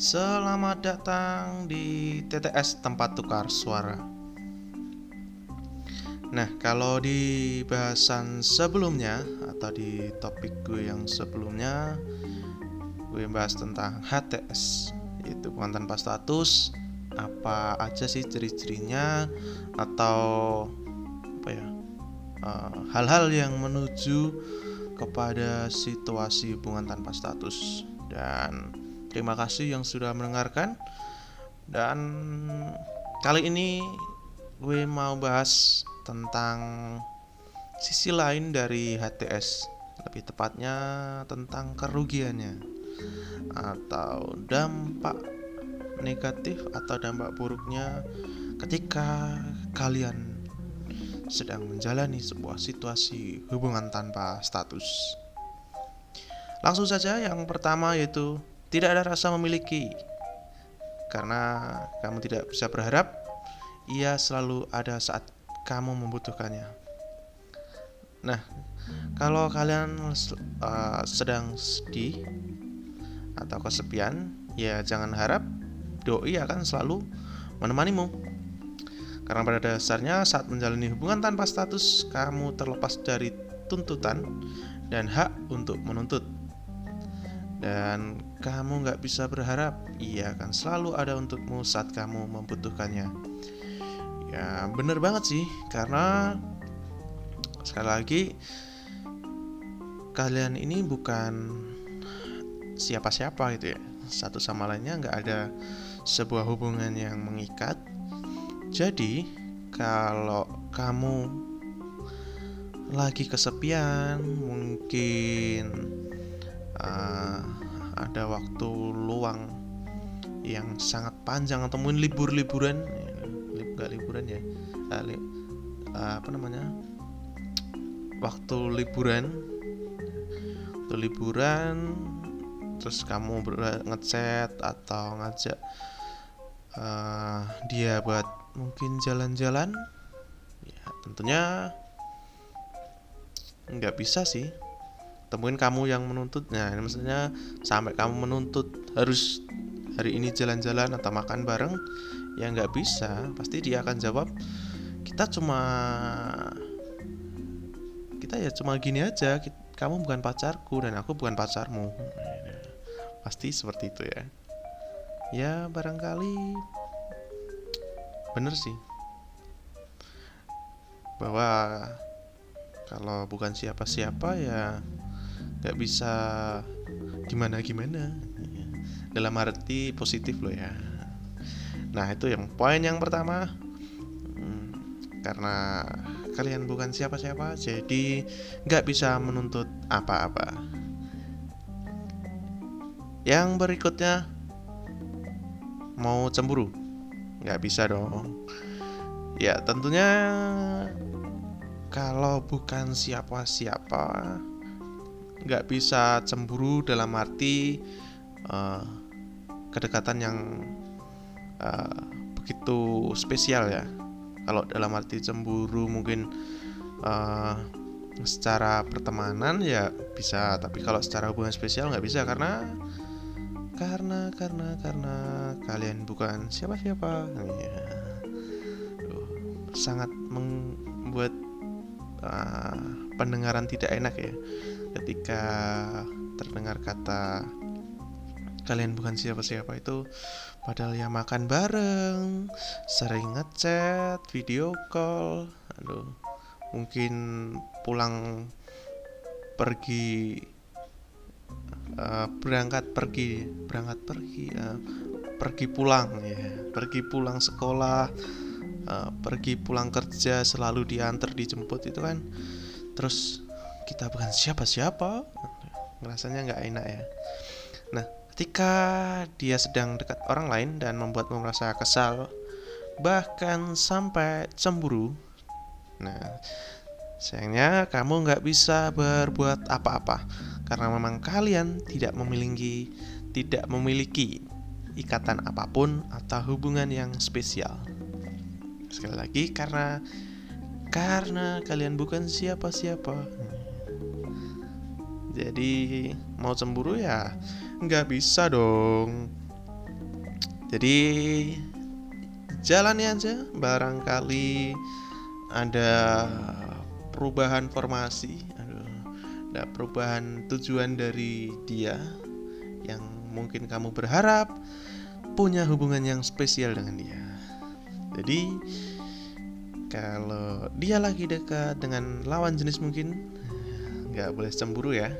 Selamat datang di TTS tempat tukar suara. Nah, kalau di bahasan sebelumnya atau di topik gue yang sebelumnya, gue bahas tentang HTS, yaitu bukan tanpa status. Apa aja sih ciri-cirinya atau apa ya? eh, hal-hal yang menuju kepada situasi hubungan tanpa status dan terima kasih yang sudah mendengarkan. Dan kali ini gue mau bahas tentang sisi lain dari HTS lebih tepatnya tentang kerugiannya. Atau dampak negatif atau dampak buruknya ketika kalian sedang menjalani sebuah situasi hubungan tanpa status. Langsung saja yang pertama yaitu tidak ada rasa memiliki. Karena kamu tidak bisa berharap ia selalu ada saat kamu membutuhkannya. Nah, kalau kalian uh, sedang sedih atau kesepian, ya jangan harap doi akan selalu menemanimu karena pada dasarnya saat menjalani hubungan tanpa status, kamu terlepas dari tuntutan dan hak untuk menuntut. Dan kamu nggak bisa berharap ia akan selalu ada untukmu saat kamu membutuhkannya. Ya bener banget sih, karena sekali lagi kalian ini bukan siapa-siapa gitu ya. Satu sama lainnya nggak ada sebuah hubungan yang mengikat jadi, kalau kamu lagi kesepian, mungkin uh, ada waktu luang yang sangat panjang atau mungkin libur-liburan, nggak liburan ya, uh, li, uh, apa namanya, waktu liburan, waktu liburan, terus kamu ngechat atau ngajak uh, dia buat mungkin jalan-jalan. Ya tentunya nggak bisa sih temuin kamu yang menuntut. Ini maksudnya sampai kamu menuntut harus hari ini jalan-jalan atau makan bareng ya nggak bisa. Pasti dia akan jawab kita cuma kita ya cuma gini aja. Kamu bukan pacarku dan aku bukan pacarmu. Pasti seperti itu ya. Ya barangkali bener sih bahwa kalau bukan siapa-siapa ya nggak bisa gimana gimana. Dalam arti positif loh ya. Nah itu yang poin yang pertama. Hmm, karena kalian bukan siapa-siapa jadi nggak bisa menuntut apa-apa. Yang berikutnya mau cemburu? Nggak bisa dong. Ya tentunya kalau bukan siapa-siapa nggak bisa cemburu dalam arti uh, kedekatan yang uh, begitu spesial ya. Kalau dalam arti cemburu mungkin uh, secara pertemanan ya bisa tapi kalau secara hubungan spesial nggak bisa karena karena karena karena kalian bukan siapa-siapa. Ya. sangat membuat uh, pendengaran tidak enak ya ketika terdengar kata kalian bukan siapa-siapa itu padahal ya makan bareng sering ngechat video call aduh mungkin pulang pergi uh, berangkat pergi berangkat pergi uh, pergi pulang ya pergi pulang sekolah uh, pergi pulang kerja selalu diantar dijemput itu kan terus kita bukan siapa-siapa rasanya nggak enak ya nah ketika dia sedang dekat orang lain dan membuatmu merasa kesal bahkan sampai cemburu nah sayangnya kamu nggak bisa berbuat apa-apa karena memang kalian tidak memiliki tidak memiliki ikatan apa pun atau hubungan yang spesial. Sekali lagi karena karena kalian bukan siapa-siapa. Jadi mau cemburu ya nggak bisa dong. Jadi jalani aja. Barangkali ada perubahan formasi. Ada perubahan tujuan dari dia yang mungkin kamu berharap punya hubungan yang spesial dengan dia. Jadi kalau dia lagi dekat dengan lawan jenis mungkin nggak boleh cemburu ya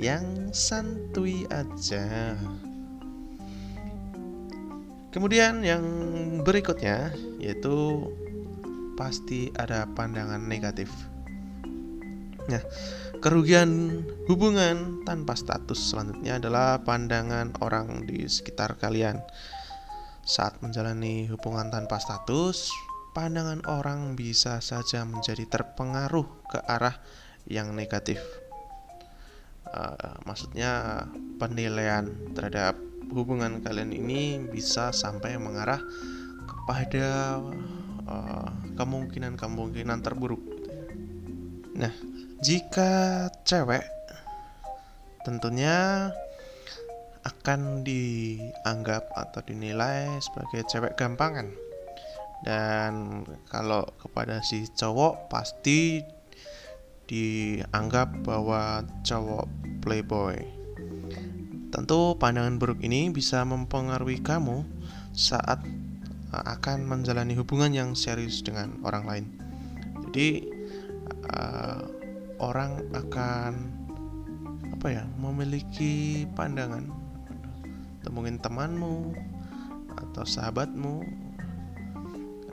yang santuy aja. Kemudian yang berikutnya yaitu pasti ada pandangan negatif. Nah kerugian hubungan tanpa status selanjutnya adalah pandangan orang di sekitar kalian. Saat menjalani hubungan tanpa status pandangan orang bisa saja menjadi terpengaruh ke arah yang negatif. Uh, maksudnya penilaian terhadap hubungan kalian ini bisa sampai mengarah kepada uh, kemungkinan-kemungkinan uh, terburuk. Nah, jika cewek tentunya akan dianggap atau dinilai sebagai cewek gampangan dan kalau kepada si cowok pasti dianggap bahwa cowok playboy. Tentu pandangan buruk ini bisa mempengaruhi kamu saat uh, akan menjalani hubungan yang serius dengan orang lain. Jadi uh, orang akan apa ya memiliki pandangan. Temuin temanmu atau sahabatmu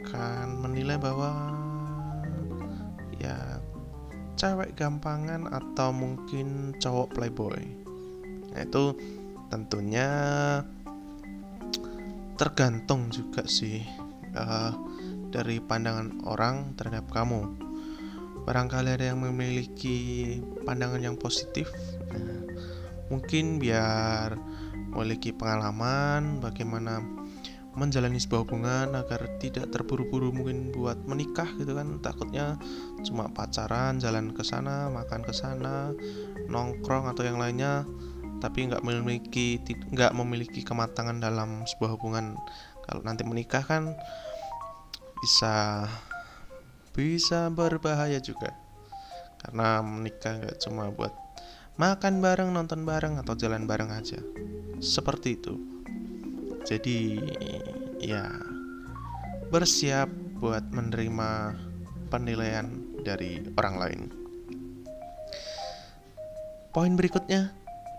akan menilai bahwa ya cewek gampangan atau mungkin cowok playboy? Nah itu tentunya tergantung juga sih uh, dari pandangan orang terhadap kamu. Barangkali ada yang memiliki pandangan yang positif nah, mungkin biar memiliki pengalaman bagaimana menjalani sebuah hubungan agar tidak terburu-buru mungkin buat menikah gitu kan. Takutnya cuma pacaran jalan ke sana makan ke sana nongkrong atau yang lainnya tapi nggak memiliki nggak memiliki kematangan dalam sebuah hubungan. Kalau nanti menikah kan bisa bisa berbahaya juga. Karena menikah nggak cuma buat makan bareng nonton bareng atau jalan bareng aja. Seperti itu jadi ya bersiap buat menerima penilaian dari orang lain. Poin berikutnya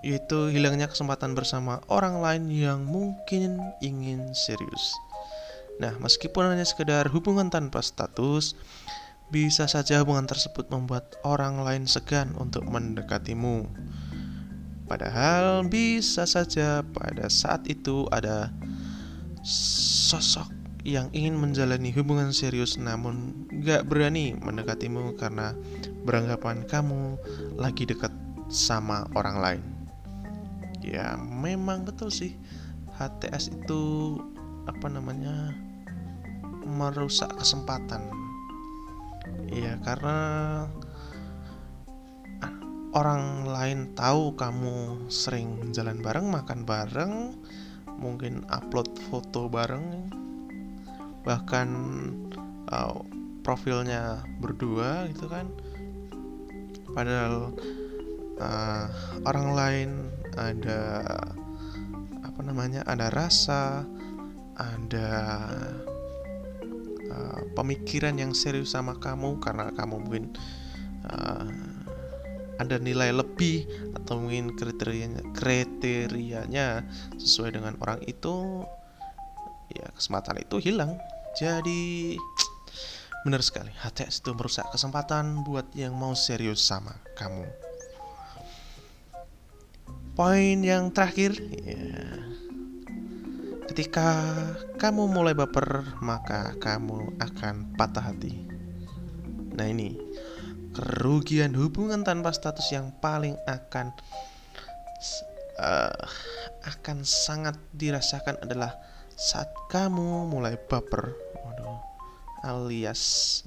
yaitu hilangnya kesempatan bersama orang lain yang mungkin ingin serius. Nah, meskipun hanya sekedar hubungan tanpa status, bisa saja hubungan tersebut membuat orang lain segan untuk mendekatimu. Padahal bisa saja pada saat itu ada sosok yang ingin menjalani hubungan serius namun gak berani mendekatimu karena beranggapan kamu lagi dekat sama orang lain. Ya memang betul sih HTS itu apa namanya merusak kesempatan. Ya karena orang lain tahu kamu sering jalan bareng, makan bareng, mungkin upload foto bareng, bahkan uh, profilnya berdua gitu kan. Padahal uh, orang lain ada apa namanya, ada rasa, ada uh, pemikiran yang serius sama kamu karena kamu mungkin uh, ada nilai lebih atau mungkin kriterianya kriterianya sesuai dengan orang itu ya kesempatan itu hilang. Jadi benar sekali. HTS itu merusak kesempatan buat yang mau serius sama kamu. Poin yang terakhir ya. Ketika kamu mulai baper maka kamu akan patah hati. Nah ini kerugian hubungan tanpa status yang paling akan uh, akan sangat dirasakan adalah saat kamu mulai baper, waduh, alias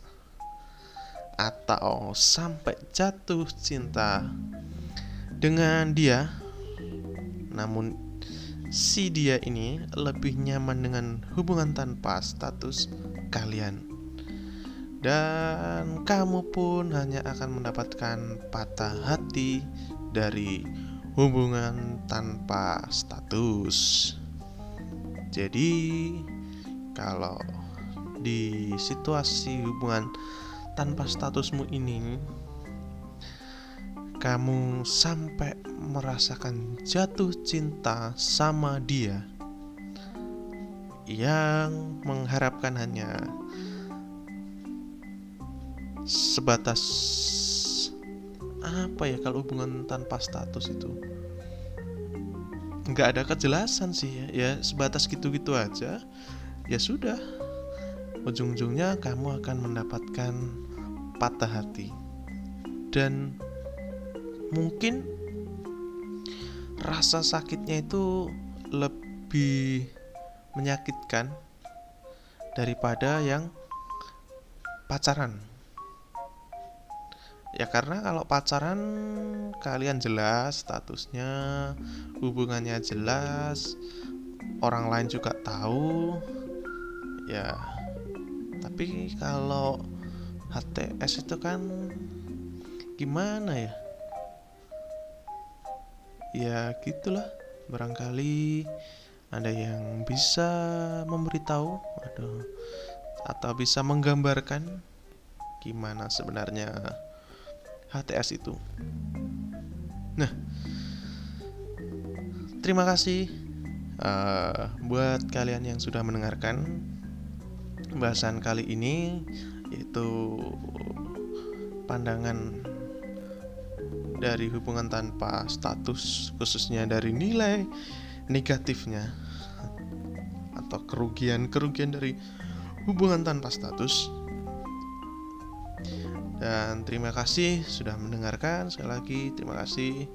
atau sampai jatuh cinta dengan dia, namun si dia ini lebih nyaman dengan hubungan tanpa status kalian. Dan kamu pun hanya akan mendapatkan patah hati dari hubungan tanpa status. Jadi, kalau di situasi hubungan tanpa statusmu ini, kamu sampai merasakan jatuh cinta sama dia yang mengharapkan hanya sebatas apa ya kalau hubungan tanpa status itu? Nggak ada kejelasan sih ya, ya sebatas gitu-gitu aja ya sudah. Ujung-ujungnya kamu akan mendapatkan patah hati. Dan mungkin rasa sakitnya itu lebih menyakitkan daripada yang pacaran. Ya karena kalau pacaran kalian jelas statusnya, hubungannya jelas, orang lain juga tahu. Ya. Tapi kalau HTS itu kan gimana ya? ya gitulah barangkali ada yang bisa memberitahu aduh, atau bisa menggambarkan gimana sebenarnya HTS itu. Nah, terima kasih uh, buat kalian yang sudah mendengarkan bahasan kali ini, yaitu pandangan dari hubungan tanpa status, khususnya dari nilai negatifnya atau kerugian-kerugian dari hubungan tanpa status. Dan terima kasih sudah mendengarkan. Sekali lagi terima kasih.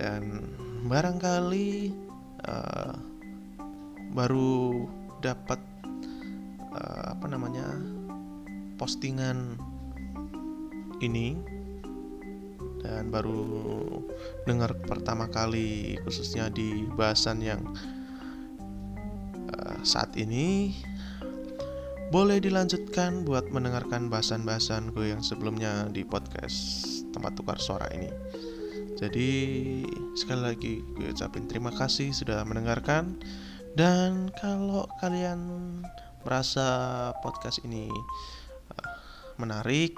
Dan barangkali uh, baru dapat uh, apa namanya postingan ini dan baru dengar pertama kali khususnya di bahasan yang uh, saat ini boleh dilanjutkan buat mendengarkan bahasan-bahasan gue yang sebelumnya di podcast tempat tukar suara ini. Jadi sekali lagi gue ucapin terima kasih sudah mendengarkan dan kalau kalian merasa podcast ini uh, menarik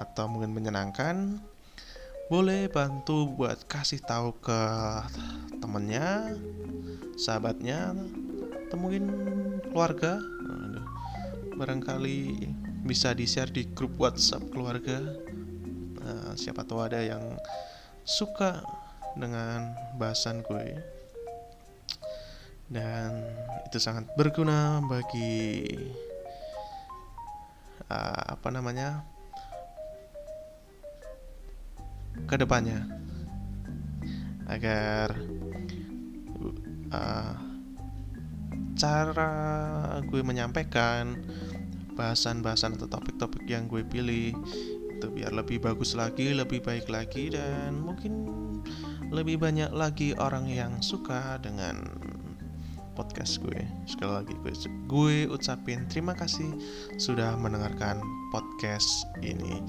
atau mungkin menyenangkan boleh bantu buat kasih tahu ke temennya, sahabatnya, atau mungkin keluarga. Aduh, barangkali bisa di share di grup WhatsApp keluarga. Nah, siapa tahu ada yang suka dengan bahasan gue dan itu sangat berguna bagi uh, apa namanya ke depannya agar uh, cara gue menyampaikan bahasan-bahasan atau topik-topik yang gue pilih itu biar lebih bagus lagi, lebih baik lagi dan mungkin lebih banyak lagi orang yang suka dengan podcast gue. Sekali lagi gue, gue ucapin terima kasih sudah mendengarkan podcast ini.